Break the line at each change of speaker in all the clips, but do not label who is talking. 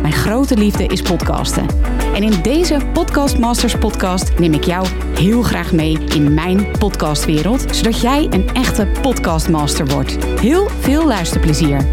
Mijn grote liefde is podcasten. En in deze Podcast Masters podcast neem ik jou heel graag mee in mijn podcastwereld, zodat jij een echte podcastmaster wordt. Heel veel luisterplezier.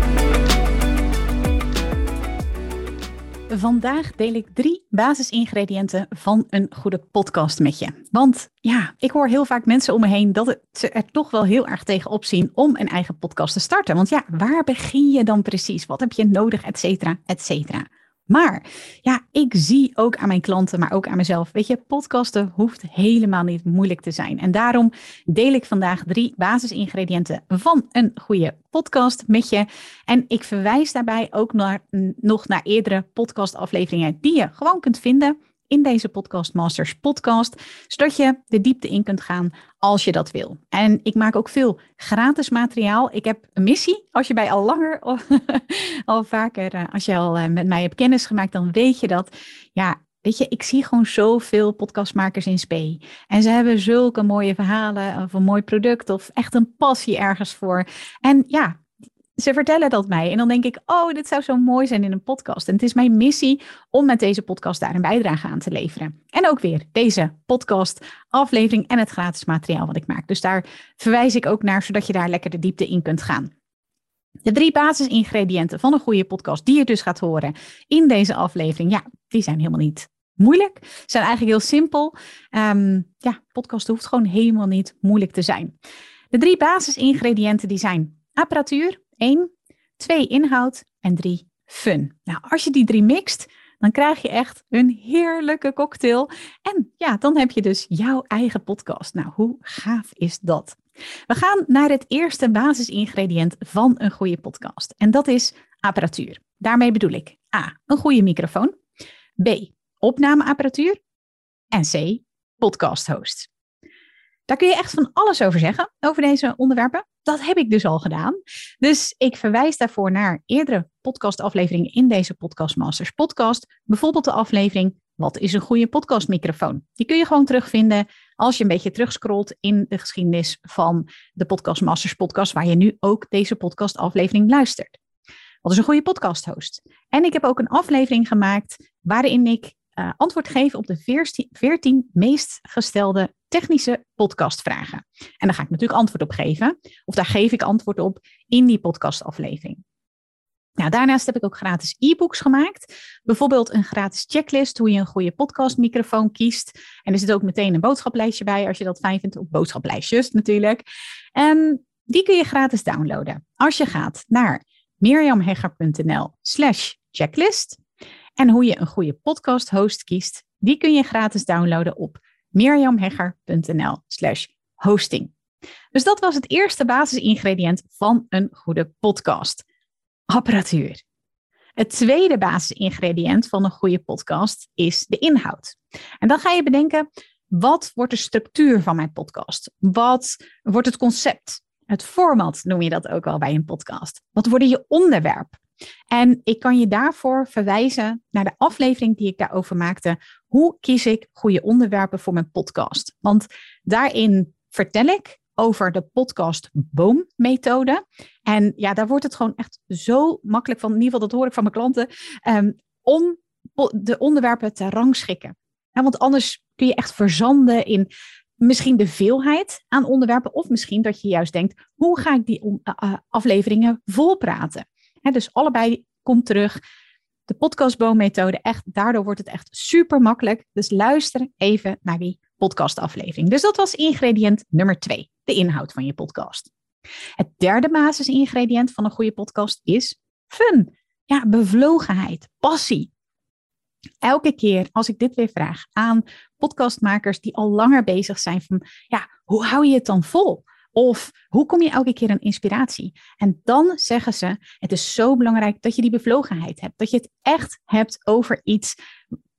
Vandaag deel ik drie basisingrediënten van een goede podcast met je. Want ja, ik hoor heel vaak mensen om me heen dat ze er toch wel heel erg tegenop zien om een eigen podcast te starten. Want ja, waar begin je dan precies? Wat heb je nodig, et cetera, et cetera. Maar ja, ik zie ook aan mijn klanten, maar ook aan mezelf. Weet je, podcasten hoeft helemaal niet moeilijk te zijn. En daarom deel ik vandaag drie basisingrediënten van een goede podcast met je. En ik verwijs daarbij ook naar, nog naar eerdere podcastafleveringen die je gewoon kunt vinden in deze Podcast Masters podcast, zodat je de diepte in kunt gaan als je dat wil. En ik maak ook veel gratis materiaal. Ik heb een missie. Als je bij al langer, al vaker, eh, als je al eh, met mij hebt kennis gemaakt, dan weet je dat. Ja, Weet je, ik zie gewoon zoveel podcastmakers in spe. En ze hebben zulke mooie verhalen of een mooi product of echt een passie ergens voor. En ja, ze vertellen dat mij. En dan denk ik, oh, dit zou zo mooi zijn in een podcast. En het is mijn missie om met deze podcast daar een bijdrage aan te leveren. En ook weer deze podcast, aflevering en het gratis materiaal wat ik maak. Dus daar verwijs ik ook naar, zodat je daar lekker de diepte in kunt gaan. De drie basisingrediënten van een goede podcast, die je dus gaat horen in deze aflevering, ja, die zijn helemaal niet moeilijk. Ze zijn eigenlijk heel simpel. Um, ja, podcast hoeft gewoon helemaal niet moeilijk te zijn. De drie basisingrediënten die zijn apparatuur, 1, 2 inhoud en 3 fun. Nou, als je die drie mixt, dan krijg je echt een heerlijke cocktail. En ja, dan heb je dus jouw eigen podcast. Nou, hoe gaaf is dat? We gaan naar het eerste basisingrediënt van een goede podcast. En dat is apparatuur. Daarmee bedoel ik A. Een goede microfoon. B. Opnameapparatuur. En C. Podcast host. Daar kun je echt van alles over zeggen, over deze onderwerpen. Dat heb ik dus al gedaan. Dus ik verwijs daarvoor naar eerdere podcastafleveringen in deze Podcast Masters podcast. Bijvoorbeeld de aflevering Wat is een goede podcastmicrofoon? Die kun je gewoon terugvinden als je een beetje terugscrollt in de geschiedenis van de Podcast Masters podcast, waar je nu ook deze podcastaflevering luistert. Wat is een goede podcasthost? En ik heb ook een aflevering gemaakt waarin ik uh, antwoord geven op de 14 meest gestelde technische podcastvragen. En daar ga ik natuurlijk antwoord op geven. Of daar geef ik antwoord op in die podcastaflevering. Nou, daarnaast heb ik ook gratis e-books gemaakt. Bijvoorbeeld een gratis checklist hoe je een goede podcastmicrofoon kiest. En er zit ook meteen een boodschaplijstje bij als je dat fijn vindt. Op boodschaplijstjes natuurlijk. En die kun je gratis downloaden. Als je gaat naar mirjamhegger.nl slash checklist. En hoe je een goede podcast host kiest, die kun je gratis downloaden op mirjamhegger.nl slash hosting. Dus dat was het eerste basisingrediënt van een goede podcast. Apparatuur. Het tweede basisingrediënt van een goede podcast is de inhoud. En dan ga je bedenken, wat wordt de structuur van mijn podcast? Wat wordt het concept? Het format noem je dat ook wel bij een podcast. Wat worden je onderwerp? En ik kan je daarvoor verwijzen naar de aflevering die ik daarover maakte. Hoe kies ik goede onderwerpen voor mijn podcast? Want daarin vertel ik over de podcast boommethode. En ja, daar wordt het gewoon echt zo makkelijk van. In ieder geval, dat hoor ik van mijn klanten. Um, om de onderwerpen te rangschikken. Ja, want anders kun je echt verzanden in misschien de veelheid aan onderwerpen. Of misschien dat je juist denkt, hoe ga ik die uh, uh, afleveringen volpraten? Dus allebei komt terug. De podcastboommethode, echt, daardoor wordt het echt super makkelijk. Dus luister even naar die podcastaflevering. Dus dat was ingrediënt nummer twee, de inhoud van je podcast. Het derde basisingrediënt van een goede podcast is fun. Ja, bevlogenheid, passie. Elke keer als ik dit weer vraag aan podcastmakers die al langer bezig zijn van, ja, hoe hou je het dan vol? Of hoe kom je elke keer aan inspiratie? En dan zeggen ze: Het is zo belangrijk dat je die bevlogenheid hebt. Dat je het echt hebt over iets,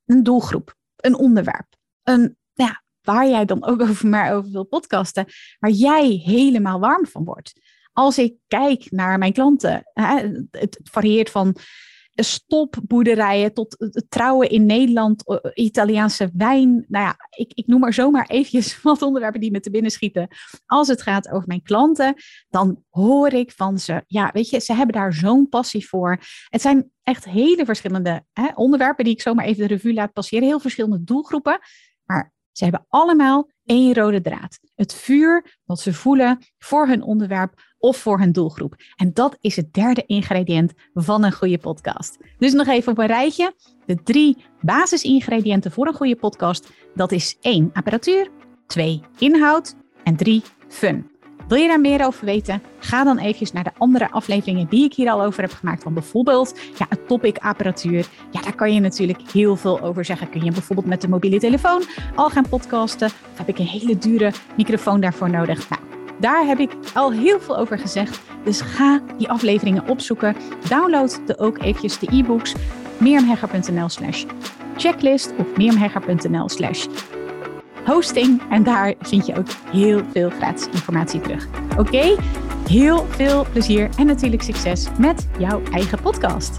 een doelgroep, een onderwerp. Een, ja, waar jij dan ook over maar over wil podcasten, waar jij helemaal warm van wordt. Als ik kijk naar mijn klanten, het varieert van stopboerderijen tot trouwen in Nederland, Italiaanse wijn. Nou ja, ik, ik noem maar zomaar eventjes wat onderwerpen die me te binnen schieten. Als het gaat over mijn klanten, dan hoor ik van ze, ja, weet je, ze hebben daar zo'n passie voor. Het zijn echt hele verschillende hè, onderwerpen die ik zomaar even de revue laat passeren. Heel verschillende doelgroepen. Maar ze hebben allemaal één rode draad. Het vuur dat ze voelen voor hun onderwerp of voor hun doelgroep. En dat is het derde ingrediënt van een goede podcast. Dus nog even op een rijtje. De drie basisingrediënten voor een goede podcast. Dat is één apparatuur, twee inhoud en drie fun. Wil je daar meer over weten? Ga dan eventjes naar de andere afleveringen die ik hier al over heb gemaakt. Van bijvoorbeeld ja, het topic apparatuur. Ja, daar kan je natuurlijk heel veel over zeggen. Kun je bijvoorbeeld met de mobiele telefoon al gaan podcasten? Of heb ik een hele dure microfoon daarvoor nodig? Nou, daar heb ik al heel veel over gezegd. Dus ga die afleveringen opzoeken. Download de ook eventjes de e-books. meermhegger.nl slash checklist of meermhegger.nl slash hosting. En daar vind je ook heel veel gratis informatie terug. Oké, heel veel plezier en natuurlijk succes met jouw eigen podcast.